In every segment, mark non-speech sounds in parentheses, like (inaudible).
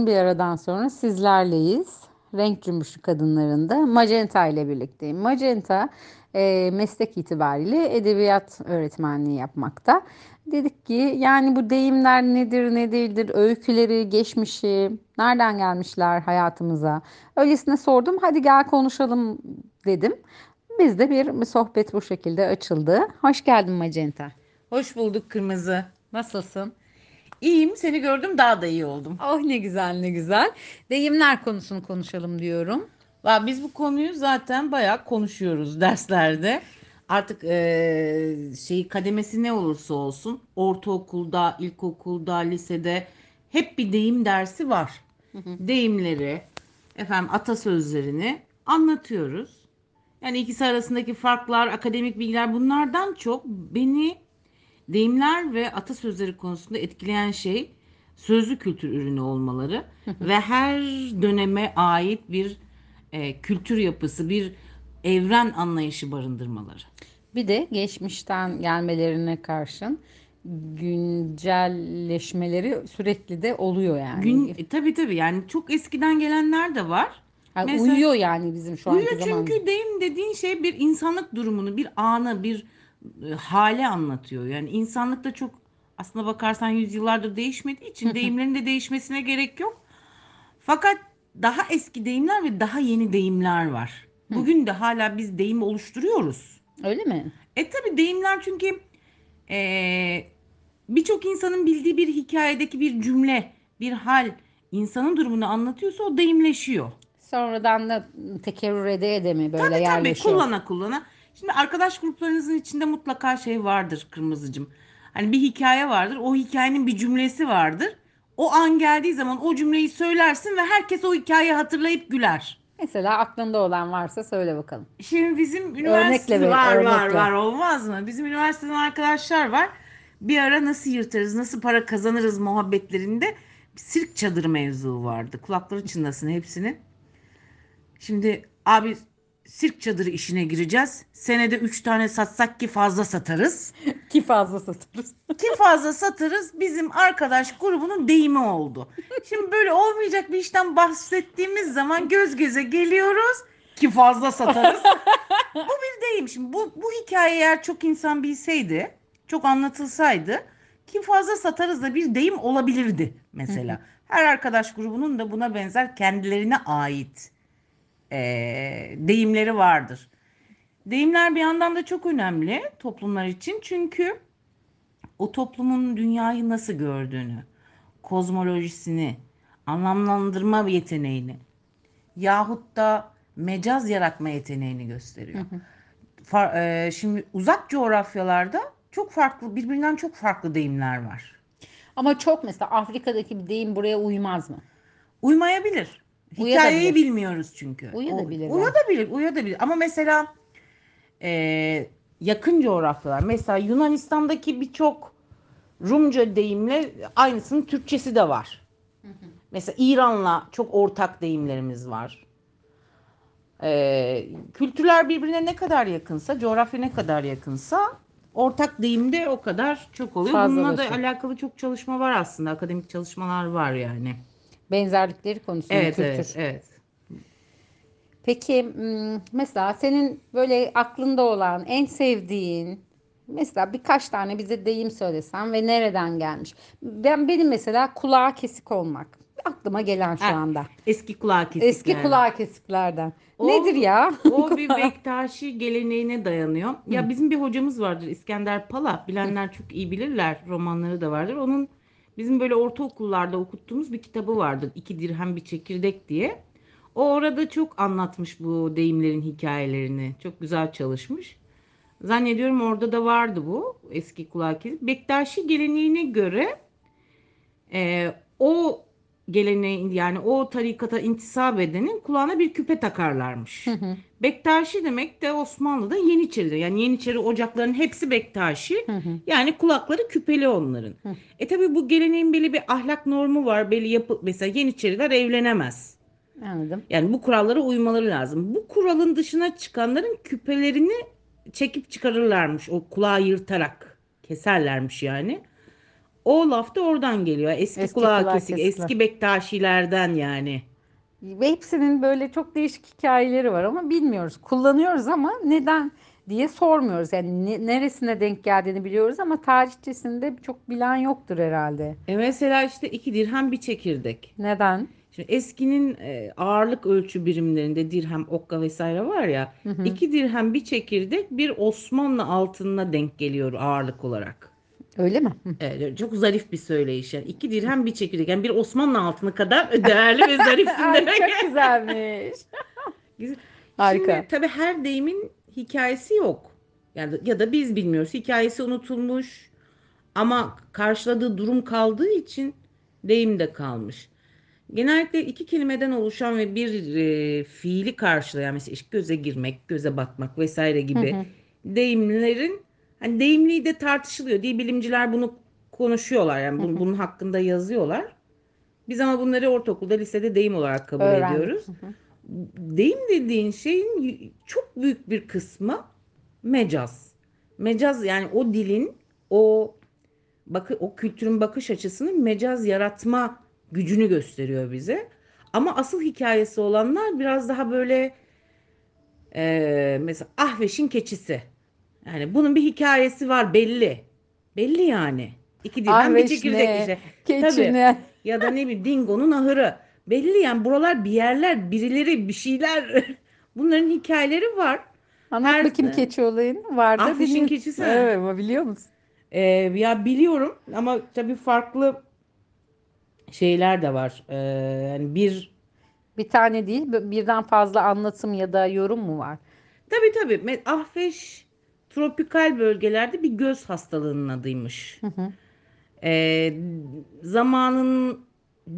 Uzun bir aradan sonra sizlerleyiz. Renk Cümbüşü Kadınlarında Magenta ile birlikteyim. Magenta e, meslek itibariyle edebiyat öğretmenliği yapmakta. Dedik ki yani bu deyimler nedir ne değildir, öyküleri, geçmişi, nereden gelmişler hayatımıza. Öylesine sordum hadi gel konuşalım dedim. Biz de bir, bir sohbet bu şekilde açıldı. Hoş geldin Magenta. Hoş bulduk Kırmızı. Nasılsın? İyiyim. Seni gördüm daha da iyi oldum. Oh ne güzel ne güzel. Deyimler konusunu konuşalım diyorum. Va biz bu konuyu zaten bayağı konuşuyoruz derslerde. Artık eee şey kademesi ne olursa olsun ortaokulda, ilkokulda, lisede hep bir deyim dersi var. Deyimleri, efendim atasözlerini anlatıyoruz. Yani ikisi arasındaki farklar, akademik bilgiler bunlardan çok beni deyimler ve atasözleri konusunda etkileyen şey sözlü kültür ürünü olmaları ve her döneme ait bir e, kültür yapısı, bir evren anlayışı barındırmaları. Bir de geçmişten gelmelerine karşın güncelleşmeleri sürekli de oluyor yani. Gün e, tabii tabii yani çok eskiden gelenler de var. Ha, mesela- uyuyor yani bizim şu anki Uyuyor zamanda. çünkü deyim dediğin şey bir insanlık durumunu, bir anı, bir e, hale anlatıyor. Yani insanlık da çok aslına bakarsan yüzyıllardır değişmediği için deyimlerin de değişmesine gerek yok. Fakat daha eski deyimler ve daha yeni deyimler var. Bugün de hala biz deyim oluşturuyoruz. Öyle mi? E tabi deyimler çünkü e, birçok insanın bildiği bir hikayedeki bir cümle, bir hal insanın durumunu anlatıyorsa o deyimleşiyor. Sonradan da tekerrür ede ede mi böyle Tabii tabii yerleşiyor? kullana kullana. Şimdi arkadaş gruplarınızın içinde mutlaka şey vardır Kırmızıcığım. Hani bir hikaye vardır. O hikayenin bir cümlesi vardır. O an geldiği zaman o cümleyi söylersin ve herkes o hikayeyi hatırlayıp güler. Mesela aklında olan varsa söyle bakalım. Şimdi bizim üniversitede ver, var var örnekle. var olmaz mı? Bizim üniversiteden arkadaşlar var. Bir ara nasıl yırtarız, nasıl para kazanırız muhabbetlerinde bir sirk çadırı mevzu vardı. Kulakları çınlasın hepsinin. Şimdi abi sirk çadırı işine gireceğiz. Senede 3 tane satsak ki fazla satarız. (laughs) Ki fazla satarız. (laughs) Ki fazla satarız bizim arkadaş grubunun deyimi oldu. Şimdi böyle olmayacak bir işten bahsettiğimiz zaman göz göze geliyoruz ki fazla satarız. (laughs) bu bir deyim. Şimdi bu, bu hikaye eğer çok insan bilseydi, çok anlatılsaydı ki fazla satarız da bir deyim olabilirdi mesela. Her arkadaş grubunun da buna benzer kendilerine ait eee, deyimleri vardır. Deyimler bir yandan da çok önemli toplumlar için çünkü o toplumun dünyayı nasıl gördüğünü, kozmolojisini, anlamlandırma yeteneğini yahut da mecaz yaratma yeteneğini gösteriyor. Fa- e, şimdi uzak coğrafyalarda çok farklı, birbirinden çok farklı deyimler var. Ama çok mesela Afrika'daki bir deyim buraya uymaz mı? Uymayabilir. Hikayeyi bilmiyoruz çünkü. Uyabilir O- Uyabilir, uyabilir. Ama mesela e, yakın coğrafyalar, mesela Yunanistan'daki birçok Rumca deyimle aynısının Türkçesi de var. Mesela İran'la çok ortak deyimlerimiz var. E, kültürler birbirine ne kadar yakınsa, coğrafya ne kadar yakınsa ortak deyim de o kadar çok oluyor. Bununla da Fazlalaşıyor. alakalı çok çalışma var aslında. Akademik çalışmalar var yani. Benzerlikleri konusunda Evet, kültür. evet, evet. Peki m, mesela senin böyle aklında olan en sevdiğin mesela birkaç tane bize deyim söylesen ve nereden gelmiş? Ben benim mesela kulağa kesik olmak aklıma gelen şu Ha, anda. Eski kulağı kesikler. Eski kulağa kesiklerden. O- Nedir ya? O (laughs) bir Bektaşi geleneğine dayanıyor. Ya bizim bir hocamız vardır İskender Pala. Bilenler çok iyi bilirler. Romanları da vardır. Onun bizim böyle ortaokullarda okuttuğumuz bir kitabı vardır. İki dirhem bir çekirdek diye. O orada çok anlatmış bu deyimlerin hikayelerini. Çok güzel çalışmış. Zannediyorum orada da vardı bu eski kulağı kesik. Bektaşi geleneğine göre e, o geleneğin yani o tarikata intisap edenin kulağına bir küpe takarlarmış. Bektaşi demek de Osmanlı'da Yeniçeri'de. Yani Yeniçeri ocaklarının hepsi Bektaşi. Yani kulakları küpeli onların. E tabi bu geleneğin belli bir ahlak normu var. Belli yapı mesela Yeniçeriler evlenemez. Anladım. Yani bu kurallara uymaları lazım. Bu kuralın dışına çıkanların küpelerini çekip çıkarırlarmış. O kulağı yırtarak keserlermiş yani. O laf da oradan geliyor. Eski, Eski kulağı kulağı kesik, kesikler. eski Bektaşilerden yani. Ve hepsinin böyle çok değişik hikayeleri var ama bilmiyoruz. Kullanıyoruz ama neden diye sormuyoruz. Yani ne- neresine denk geldiğini biliyoruz ama tarihçesinde çok bilen yoktur herhalde. E mesela işte iki dirhem bir çekirdek. Neden? Şimdi eskinin e, ağırlık ölçü birimlerinde dirhem, okka vesaire var ya. Hı hı. iki dirhem bir çekirdek bir Osmanlı altınına denk geliyor ağırlık olarak. Öyle mi? Hı. Evet, çok zarif bir söyleyiş yani. İki dirhem bir çekirdek. Yani bir Osmanlı altını kadar (laughs) değerli ve zarifsin (laughs) demek. çok güzelmiş. (laughs) Güzel. Harika. Şimdi tabii her deyimin hikayesi yok. Yani ya da biz bilmiyoruz. Hikayesi unutulmuş ama karşıladığı durum kaldığı için deyim de kalmış. Genellikle iki kelimeden oluşan ve bir e, fiili karşılayan mesela işte göze girmek, göze batmak vesaire gibi Hı hı. deyimlerin hani deyimliği de tartışılıyor. Dil bilimciler bunu konuşuyorlar yani bunun, bunun hakkında yazıyorlar. Biz ama bunları ortaokulda, lisede deyim olarak kabul Öğrendik. ediyoruz Hı hı. deyim dediğin şeyin çok büyük bir kısmı mecaz. Mecaz yani o dilin o bakı o kültürün bakış açısının mecaz yaratma gücünü gösteriyor bize. Ama asıl hikayesi olanlar biraz daha böyle eee, mesela Ahveş'in keçisi. Yani bunun bir hikayesi var belli. Belli yani. İki dirhem bir çekirdek işte. Keçi Tabii. Ya da ne bileyim Dingo'nun ahırı. Belli yani buralar bir yerler, birileri, bir şeyler. (laughs) Bunların hikayeleri var. Anlat Her- bakayım keçi olayını. Vardı bilmiyorum. keçisi? Evet ama biliyor musun? Ee, ya biliyorum ama tabii farklı şeyler de var. Ee, yani bir Bir tane değil birden fazla anlatım ya da yorum mu var? tabii tabii Ahveş tropikal bölgelerde bir göz hastalığının adıymış. Hı hı. Ee, zamanın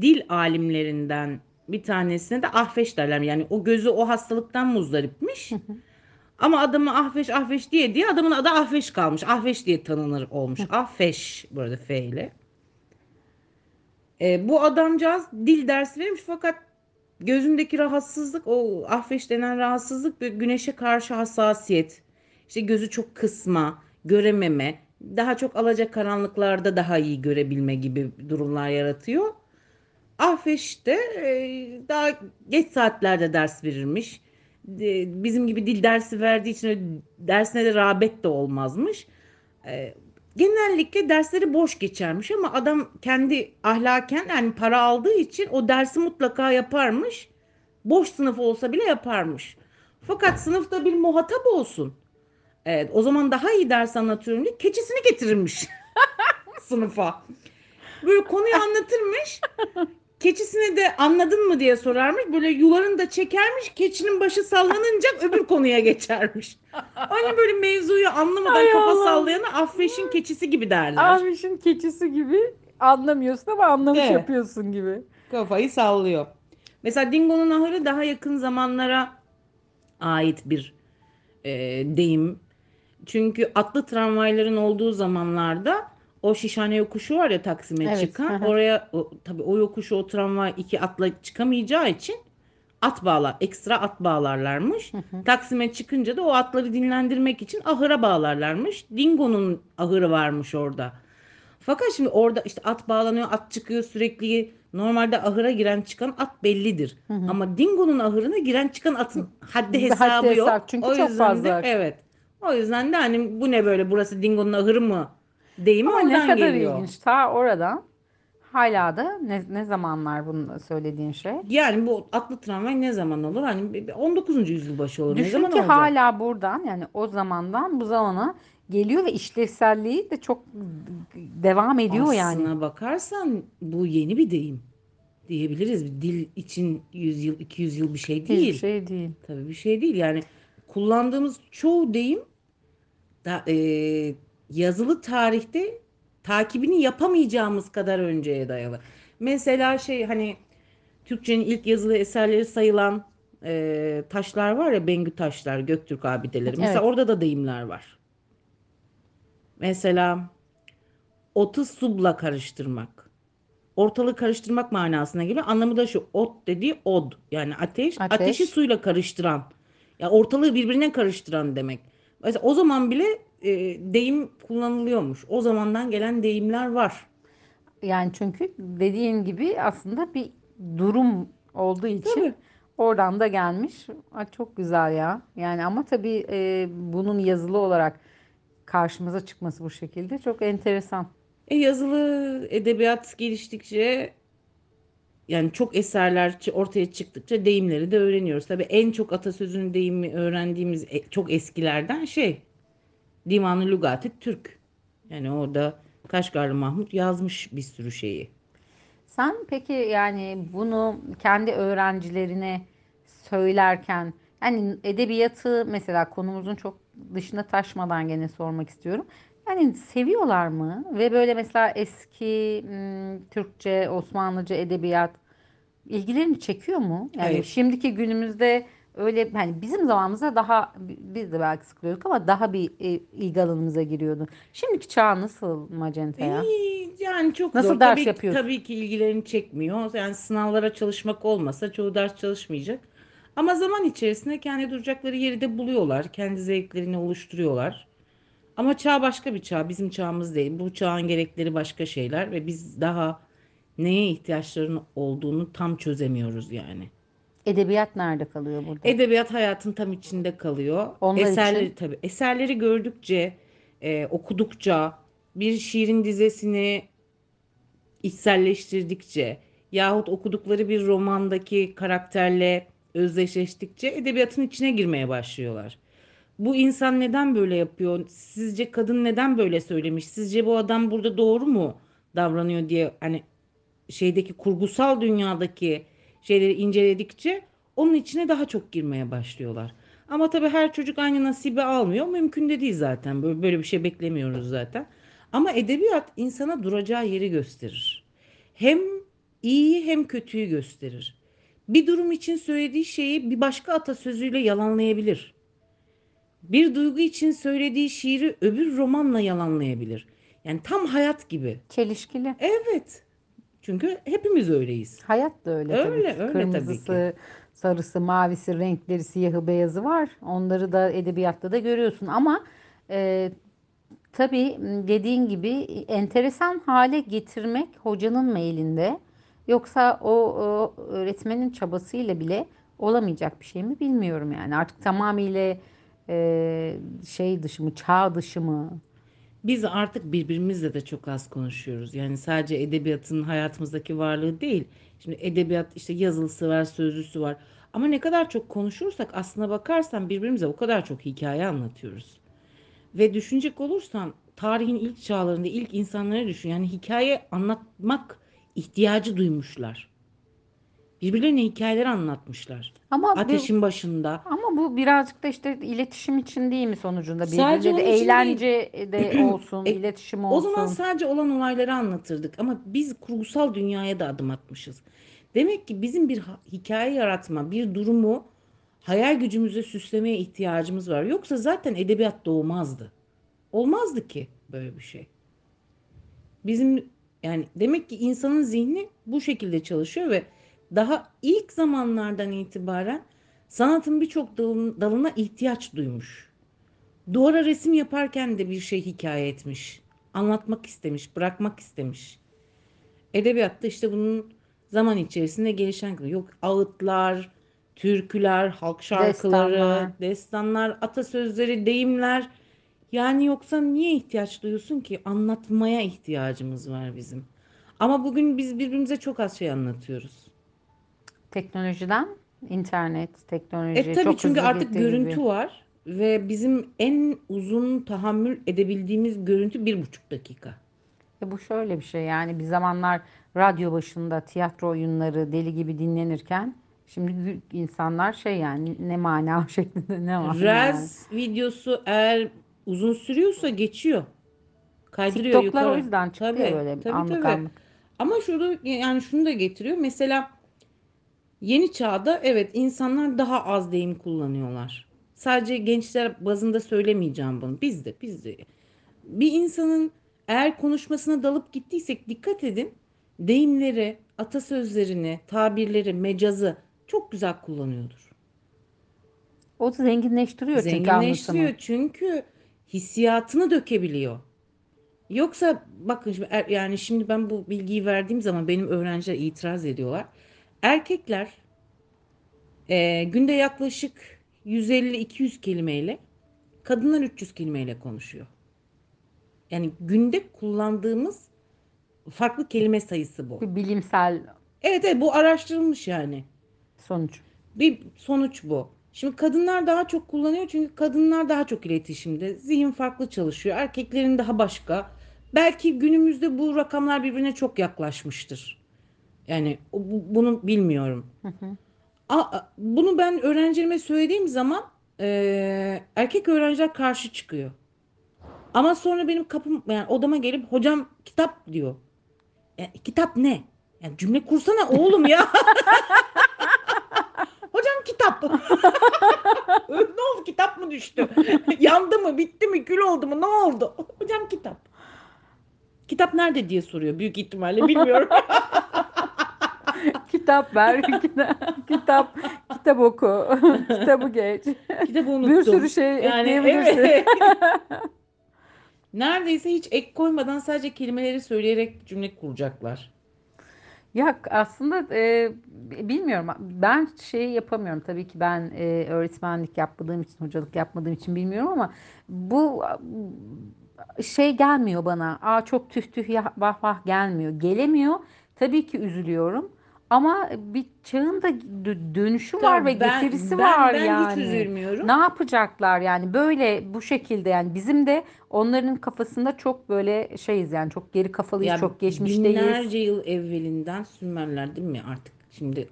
dil alimlerinden bir tanesine de ahveş derler. Yani o gözü o hastalıktan muzdaripmiş. Ama adamı ahveş ahveş diye diye adamın adı ahveş kalmış. Ahveş diye tanınır olmuş. Ahveş bu arada F ile. Ee, bu adamcağız dil dersi vermiş fakat gözündeki rahatsızlık o ahveş denen rahatsızlık ve güneşe karşı hassasiyet. İşte gözü çok kısma, görememe, daha çok alacakaranlıklarda daha iyi görebilme gibi durumlar yaratıyor. Ahveş de e, daha geç saatlerde ders verirmiş. De- Bizim gibi dil dersi verdiği için dersine de rağbet de olmazmış. E, Genellikle dersleri boş geçermiş ama adam kendi ahlaken yani para aldığı için o dersi mutlaka yaparmış. Boş sınıf olsa bile yaparmış. Fakat sınıfta bir muhatap olsun. Evet, o zaman daha iyi ders anlatıyorum diye keçisini getirirmiş (laughs) sınıfa. Böyle konuyu anlatırmış. Keçisine de anladın mı diye sorarmış. Böyle yularını da çekermiş. Keçinin başı sallanınca öbür konuya geçermiş. Hani böyle mevzuyu anlamadan Ay kafa Allah'ım. sallayana Affeş'in keçisi gibi derler. Ahmiş'in keçisi gibi anlamıyorsun ama anlamış Evet. yapıyorsun gibi. Kafayı sallıyor. Mesela Dingo'nun ahırı daha yakın zamanlara ait bir e, deyim. Çünkü atlı tramvayların olduğu zamanlarda o Şişhane yokuşu var ya Taksim'e Evet, çıkan. hı hı. Oraya o, tabii o yokuşu o tramvay iki atla çıkamayacağı için at bağlar, ekstra at bağlarlarmış. Taksim'e çıkınca da o atları dinlendirmek için ahıra bağlarlarmış. Dingo'nun ahırı varmış orada. Fakat şimdi orada işte at bağlanıyor, at çıkıyor sürekli. Normalde ahıra giren çıkan at bellidir. Ama Dingo'nun ahırına giren çıkan atın haddi Haddi hesabı yok. hesap, çünkü o çok yüzden fazla. De, evet. O yüzden de hani bu ne böyle burası Dingo'nun ahırı mı deyimi Ama ne oradan kadar geliyor. ilginç. Ta oradan hala da ne, ne zamanlar bunu söylediğin şey. Yani bu atlı tramvay ne zaman olur? Hani bir- bir 19. yüzyıl başı olur. ne Düşün zaman ki olacak? hala buradan yani o zamandan bu zamana geliyor ve işlevselliği de çok devam ediyor yani. Aslına bakarsan bu yeni bir deyim diyebiliriz. Dil için 100 yıl 200 yıl bir şey değil. Hiçbir şey değil. Tabii bir şey değil. Yani kullandığımız çoğu deyim da, e, yazılı tarihte takibini yapamayacağımız kadar önceye dayalı. Mesela şey hani Türkçenin ilk yazılı eserleri sayılan e, taşlar var ya Bengü taşlar, Göktürk abideleri. Mesela Evet. orada da deyimler var. Mesela otu subla karıştırmak. Ortalığı karıştırmak manasına geliyor. Anlamı da şu. Ot dediği od. Yani ateş. Ateş. Ateşi suyla karıştıran. Ya ortalığı birbirine karıştıran demek. Mesela o zaman bile e, deyim kullanılıyormuş. O zamandan gelen deyimler var. Yani çünkü dediğin gibi aslında bir durum olduğu için Tabii. oradan da gelmiş. Ay, çok güzel ya. Yani ama tabii e, bunun yazılı olarak karşımıza çıkması bu şekilde çok enteresan. E, yazılı edebiyat geliştikçe yani çok eserler ortaya çıktıkça deyimleri de öğreniyoruz. Tabii en çok atasözünün deyimi öğrendiğimiz e- çok eskilerden şey Divan-ı Lügat-ı Türk. Yani orada Kaşgarlı Mahmut yazmış bir sürü şeyi. Sen peki yani bunu kendi öğrencilerine söylerken yani edebiyatı mesela konumuzun çok dışına taşmadan gene sormak istiyorum. Yani seviyorlar mı? Ve böyle mesela eski m, Türkçe, Osmanlıca edebiyat ilgilerini çekiyor mu? Yani Hayır. şimdiki günümüzde öyle hani bizim zamanımızda daha biz de belki sıkılıyorduk ama daha bir e, ilgi alanımıza giriyordu. Şimdiki çağ nasıl Magenta ya? İyi, Yani çok Nasıl zor. ders Tabii, yapıyorsun? tabii ki ilgilerini çekmiyor. Yani sınavlara çalışmak olmasa çoğu ders çalışmayacak. Ama zaman içerisinde kendi duracakları yeri de buluyorlar. Kendi zevklerini oluşturuyorlar. Ama çağ başka bir çağ. Bizim çağımız değil. Bu çağın gerekleri başka şeyler ve biz daha neye ihtiyaçlarının olduğunu tam çözemiyoruz yani. Edebiyat nerede kalıyor burada? Edebiyat hayatın tam içinde kalıyor. Onlar eserleri için? tabii eserleri gördükçe, e, okudukça, bir şiirin dizesini içselleştirdikçe yahut okudukları bir romandaki karakterle özdeşleştikçe edebiyatın içine girmeye başlıyorlar. Bu insan neden böyle yapıyor? Sizce kadın neden böyle söylemiş? Sizce bu adam burada doğru mu davranıyor diye hani şeydeki kurgusal dünyadaki şeyleri inceledikçe onun içine daha çok girmeye başlıyorlar. Ama tabii her çocuk aynı nasibi almıyor. Mümkün de değil zaten. Böyle, böyle bir şey beklemiyoruz zaten. Ama edebiyat insana duracağı yeri gösterir. Hem iyiyi hem kötüyü gösterir. Bir durum için söylediği şeyi bir başka atasözüyle yalanlayabilir. Bir duygu için söylediği şiiri öbür romanla yalanlayabilir. Yani tam hayat gibi. Çelişkili. Evet. Çünkü hepimiz öyleyiz. Hayat da öyle tabii Öyle, ki. öyle tabii Kırmızısı, sarısı, mavisi, renkleri, siyahı, beyazı var. Onları da edebiyatta da görüyorsun ama e, tabii dediğin gibi enteresan hale getirmek hocanın mı elinde yoksa o, o öğretmenin çabasıyla bile olamayacak bir şey mi bilmiyorum yani. Artık tamamıyla e, şey dışı mı, çağ dışı mı? Biz artık birbirimizle de çok az konuşuyoruz. Yani sadece edebiyatın hayatımızdaki varlığı değil. Şimdi edebiyat işte yazılısı var, sözlüsü var. Ama ne kadar çok konuşursak aslına bakarsan birbirimize o kadar çok hikaye anlatıyoruz. Ve düşünecek olursan tarihin ilk çağlarında ilk insanları düşün. Yani hikaye anlatmak ihtiyacı duymuşlar. Birbirlerine hikayeler anlatmışlar. Ama bu Ateşin başında. Ama bu birazcık da işte iletişim için değil mi sonucunda? Sadece için eğlence de (clears throat) olsun, E, iletişim O zaman olsun. sadece olan olayları anlatırdık ama biz kurgusal dünyaya da adım atmışız. Demek ki bizim bir hikaye yaratma, bir durumu hayal gücümüzle süslemeye ihtiyacımız var. Yoksa zaten edebiyat doğmazdı. Olmazdı ki böyle bir şey. Bizim yani demek ki insanın zihni bu şekilde çalışıyor ve daha ilk zamanlardan itibaren sanatın birçok dalın- dalına ihtiyaç duymuş. Duvara resim yaparken de bir şey hikaye etmiş. Anlatmak istemiş, bırakmak istemiş. Edebiyatta işte bunun zaman içerisinde gelişen yok ağıtlar, türküler, halk şarkıları, Destanlar. destanlar, atasözleri, deyimler. Yani yoksa niye ihtiyaç duyuyorsun ki? Anlatmaya ihtiyacımız var bizim. Ama bugün biz birbirimize çok az şey anlatıyoruz. Teknolojiden, internet, teknoloji E tabii çok çünkü hızlı artık gittiği görüntü gibi. var ve bizim en uzun tahammül edebildiğimiz görüntü bir buçuk dakika. E bu şöyle bir şey yani bir zamanlar radyo başında tiyatro oyunları deli gibi dinlenirken şimdi insanlar şey yani ne mana şeklinde ne var yani. Reels videosu eğer uzun sürüyorsa geçiyor. Kaydırıyor TikTok'lar o yukarı. yüzden çıktı ya Tabii, böyle tabii, anlık tabii. anlık. Ama şurada yani şunu da getiriyor. Mesela yeni çağda evet insanlar daha az deyim kullanıyorlar. Sadece gençler bazında söylemeyeceğim bunu. Biz de biz de. Bir insanın eğer konuşmasına dalıp gittiysek dikkat edin. Deyimleri, atasözlerini, tabirleri, mecazı çok güzel kullanıyordur. O da zenginleştiriyor çünkü Zenginleştiriyor anlatımı. çünkü hissiyatını dökebiliyor. Yoksa bakın er- yani şimdi ben bu bilgiyi verdiğim zaman benim öğrenciler itiraz ediyorlar. Erkekler e, günde yaklaşık 150-200 kelimeyle, kadınlar 300 kelimeyle konuşuyor. Yani günde kullandığımız farklı kelime sayısı bu. Bir bilimsel Evet evet bu araştırılmış yani. sonuç. Bir sonuç bu. Şimdi kadınlar daha çok kullanıyor çünkü kadınlar daha çok iletişimde. Zihin farklı çalışıyor. Erkeklerin daha başka. Belki günümüzde bu rakamlar birbirine çok yaklaşmıştır. Yani bu- bunu bilmiyorum. Hı hı. A- bunu ben öğrencilerime söylediğim zaman eee, erkek öğrenciler karşı çıkıyor. Ama sonra benim kapım yani odama gelip hocam kitap diyor. E, kitap ne? Yani cümle kursana oğlum ya. (laughs) Hocam kitap. (laughs) ne oldu kitap mı düştü? Yandı mı bitti mi kül oldu mu ne oldu? Hocam kitap. Kitap nerede diye soruyor büyük ihtimalle bilmiyorum. (laughs) Kitap ver, (laughs) kitap, kitap, oku, (laughs) kitabı geç. Kitabı unuttum. Bir sürü şey Yani ekleyebilirsin. evet. (laughs) Neredeyse hiç ek koymadan sadece kelimeleri söyleyerek cümle kuracaklar. Ya aslında e, bilmiyorum. Ben şey yapamıyorum. Tabii ki ben e, öğretmenlik yapmadığım için, hocalık yapmadığım için bilmiyorum ama bu şey gelmiyor bana. Aa çok tüh tüh ya vah vah gelmiyor. Gelemiyor. Tabii ki üzülüyorum. Ama bir çağın da dö- dönüşü var ve Ben- getirisi ben- var ben hiç yani. üzülmüyorum. Ne yapacaklar yani böyle bu şekilde yani bizim de onların kafasında çok böyle şeyiz yani çok geri kafalıyız, Ya çok geçmişteyiz. binlerce yıl evvelinden Sümerler değil mi artık şimdi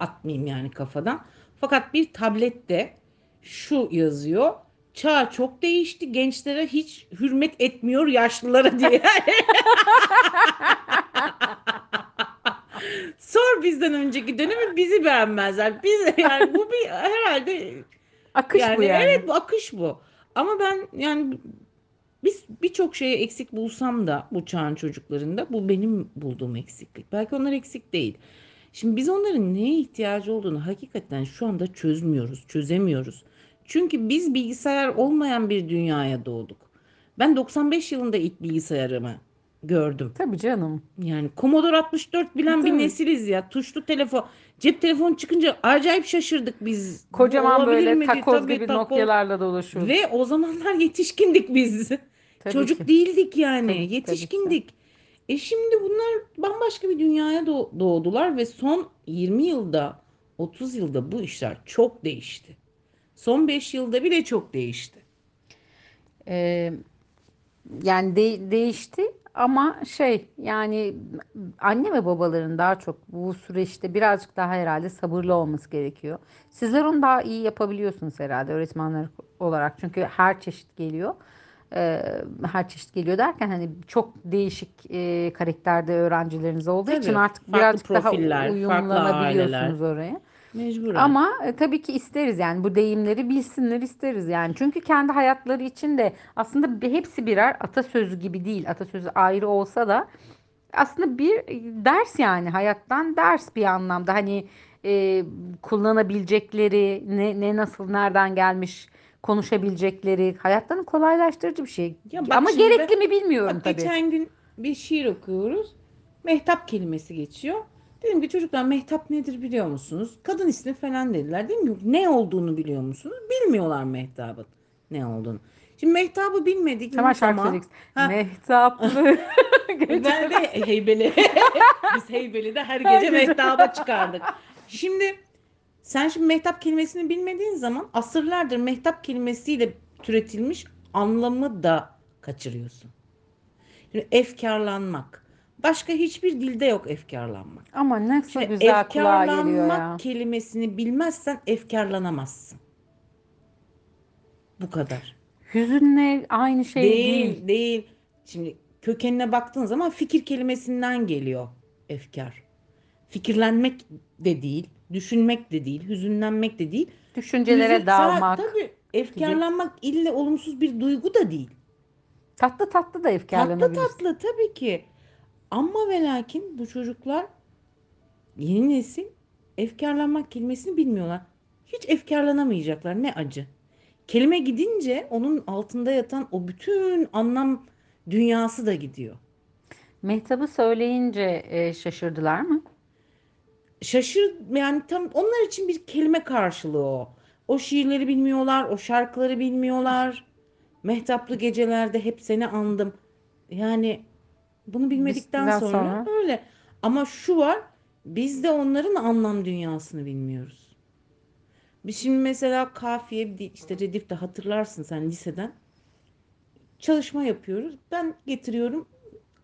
atmayayım yani kafadan. Fakat bir tablette şu yazıyor. Çağ çok değişti. Gençlere hiç hürmet etmiyor yaşlılara diye. (laughs) Sor bizden önceki dönemi bizi beğenmezler. Biz yani bu bir herhalde Akış bu yani yani. evet bu akış bu. Ama ben yani biz birçok şeye eksik bulsam da bu çağın çocuklarında bu benim bulduğum eksiklik. Belki onlar eksik değil. Şimdi biz onların neye ihtiyacı olduğunu hakikaten şu anda çözmüyoruz, çözemiyoruz. Çünkü biz bilgisayar olmayan bir dünyaya doğduk. Ben 95 yılında ilk bilgisayarımı gördüm. Tabii canım. Yani Commodore 64 bilen bir Tabii. nesiliz ya. Tuşlu telefon. Cep telefonu çıkınca acayip şaşırdık biz. Kocaman olabilir böyle mi diye. takoz Tabii, gibi takoz. Nokia'larla dolaşıyoruz. Ve o zamanlar yetişkindik biz. Tabii (laughs) Çocuk ki. değildik yani. Tabii, tabii Yetişkindik. E şimdi bunlar bambaşka bir dünyaya doğ- doğdular ve son 20 yılda, 30 yılda bu işler çok değişti. Son 5 yılda bile çok değişti. Ee, yani de- değişti ama şey yani anne ve babaların daha çok bu süreçte birazcık daha herhalde sabırlı olması gerekiyor. Sizler onu daha iyi yapabiliyorsunuz herhalde öğretmenler olarak çünkü her çeşit geliyor. Ee, her çeşit geliyor derken hani çok değişik e, karakterde öğrencileriniz olduğu için Tabii, artık farklı birazcık daha uyumlanabiliyorsunuz oraya. Mecburen. Ama e, tabii ki isteriz yani bu deyimleri bilsinler isteriz yani. Çünkü kendi hayatları için de aslında bir- hepsi birer atasözü gibi değil. Atasözü ayrı olsa da aslında bir e, ders yani hayattan ders bir anlamda. Hani e, kullanabilecekleri ne, ne nasıl nereden gelmiş konuşabilecekleri hayatlarını kolaylaştırıcı bir şey. Ya bak Ama şimdi gerekli mi bilmiyorum Bak tabii. geçen gün bir şiir okuyoruz. Mehtap kelimesi geçiyor. Dedim ki çocuklar mehtap nedir biliyor musunuz? Kadın ismi falan dediler. Dedim ki ne olduğunu biliyor musunuz? Bilmiyorlar mehtabın ne olduğunu. Şimdi mehtabı bilmediğimiz Hemen şarkı zaman söyleyeceksin. Mehtaplı. (laughs) ben de heybeli. (laughs) Biz heybeli de her gece mehtaba çıkardık. Şimdi sen şimdi mehtap kelimesini bilmediğin zaman asırlardır mehtap kelimesiyle türetilmiş anlamı da kaçırıyorsun. Şimdi efkarlanmak. Başka hiçbir dilde yok efkarlanmak. Ama nasıl Şimdi güzel kulağa geliyor ya. kelimesini bilmezsen efkarlanamazsın. Bu kadar. Hüzünle aynı şey değil, değil. değil. Şimdi kökenine baktığın zaman fikir kelimesinden geliyor efkar. Fikirlenmek de değil, düşünmek de değil, hüzünlenmek de değil. Düşüncelere Hüzün- dalmak. Tabii efkarlanmak ille olumsuz bir duygu da değil. Tatlı tatlı da Tatlı efkarlanabilirsin. tatlı tabii ki. Ama ve lakin bu çocuklar yeni nesil efkarlanmak kelimesini bilmiyorlar. Hiç efkarlanamayacaklar. Ne acı. Kelime gidince onun altında yatan o bütün anlam dünyası da gidiyor. Mehtap'ı söyleyince e, şaşırdılar mı? Şaşır yani tam onlar için bir kelime karşılığı o. O şiirleri bilmiyorlar, o şarkıları bilmiyorlar. Mehtaplı gecelerde hep seni andım. Yani bunu bilmedikten Bizden sonra, sonra. öyle. Ama şu var, biz de onların anlam dünyasını bilmiyoruz. Biz şimdi mesela kafiye işte Redif'te hatırlarsın sen liseden çalışma yapıyoruz. Ben getiriyorum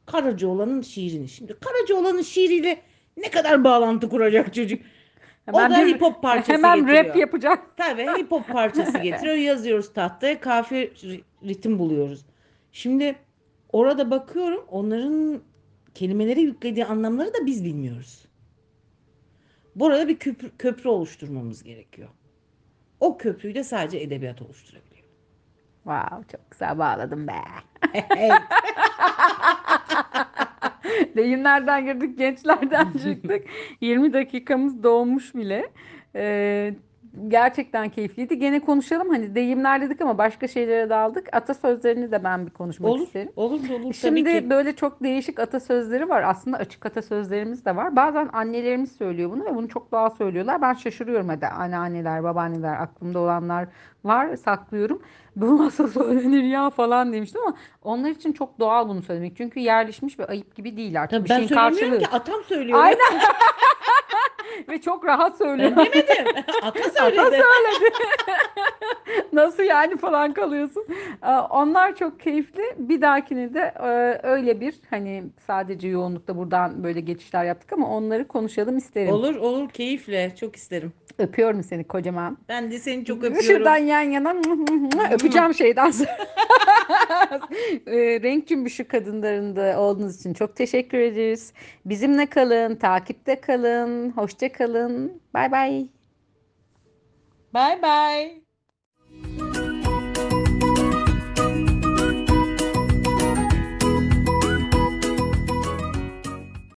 Karacaoğlan'ın şiirini. Şimdi Karacaoğlan'ın şiiriyle ne kadar bağlantı kuracak çocuk? o da hip hop parçası hemen getiriyor. rap yapacak. Tabii hip hop parçası (laughs) getiriyor. Yazıyoruz tahtaya. Kafiye ri- ritim buluyoruz. Şimdi orada bakıyorum onların kelimelere yüklediği anlamları da biz bilmiyoruz. Burada bir köprü, köprü oluşturmamız gerekiyor. O köprüyü de sadece edebiyat oluşturabiliyor. Wow, çok güzel bağladım be. (laughs) Deyimlerden girdik, gençlerden (laughs) çıktık. 20 dakikamız dolmuş bile. Ee, gerçekten keyifliydi. Gene konuşalım. Hani deyimler dedik ama başka şeylere daldık. Atasözlerini de ben bir konuşmak olur, isterim. olur olur tabii Şimdi ki. böyle çok değişik atasözleri var. Aslında açık atasözlerimiz de var. Bazen annelerimiz söylüyor bunu ve bunu çok doğal söylüyorlar. Ben şaşırıyorum hadi anneanneler, babaanneler aklımda olanlar var saklıyorum. Bu nasıl (laughs) söylenir ya falan demiştim ama onlar için çok doğal bunu söylemek. Çünkü yerleşmiş ve ayıp gibi değil artık. Tabii bir ben şeyin söylemiyorum karşılığı. ki atam söylüyor. Aynen. (laughs) ve çok rahat söylüyor. Ben demedim. (laughs) Ata söyledi. Nasıl yani falan kalıyorsun. Onlar çok keyifli. Bir dahakine de e, öyle bir hani sadece yoğunlukta buradan böyle geçişler yaptık ama onları konuşalım isterim. Olur olur keyifle çok isterim. Öpüyorum seni kocaman. Ben de seni çok öpüyorum. Şuradan yan yana öpeceğim şeyden sonra. (laughs) E, Renk cümbüşü kadınlarında olduğunuz için çok teşekkür ederiz. Bizimle kalın, takipte kalın, hoşça kalın. Bay bay. Bye bye.